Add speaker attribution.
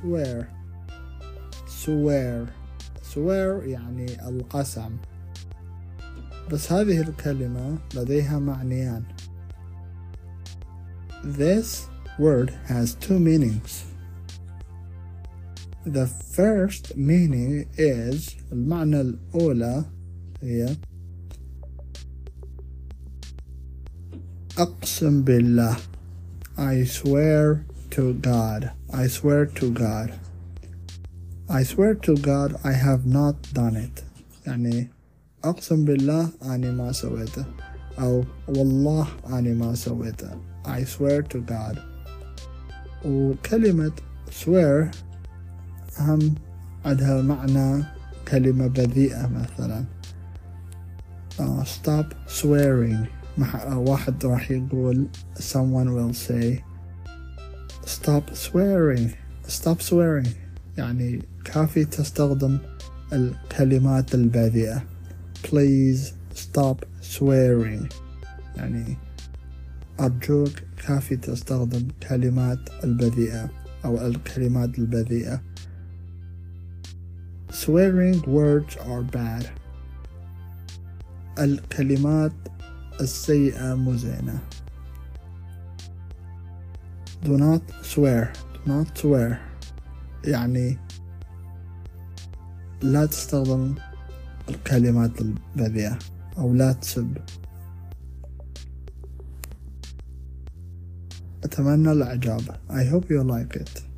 Speaker 1: swear swear swear يعني القسم بس هذه الكلمة لديها معنيان This word has two meanings The first meaning is المعنى الأولى هي أقسم بالله I swear to God I swear to God I swear to God I have not done it يعني أقسم بالله أني ما سويته أو والله أني ما سويته I swear to God وكلمة swear هم عندها معنى كلمة بذيئة مثلا uh, stop swearing واحد راح يقول someone will say stop swearing. Stop swearing. يعني كافي تستخدم الكلمات البذيئة. Please stop swearing. يعني أرجوك كافي تستخدم كلمات البذيئة أو الكلمات البذيئة. Swearing words are bad. الكلمات السيئة مو زينة do not swear. Do not swear. يعني لا تستخدم الكلمات البذيئة أو لا تسب. أتمنى الإعجاب. I hope you like it.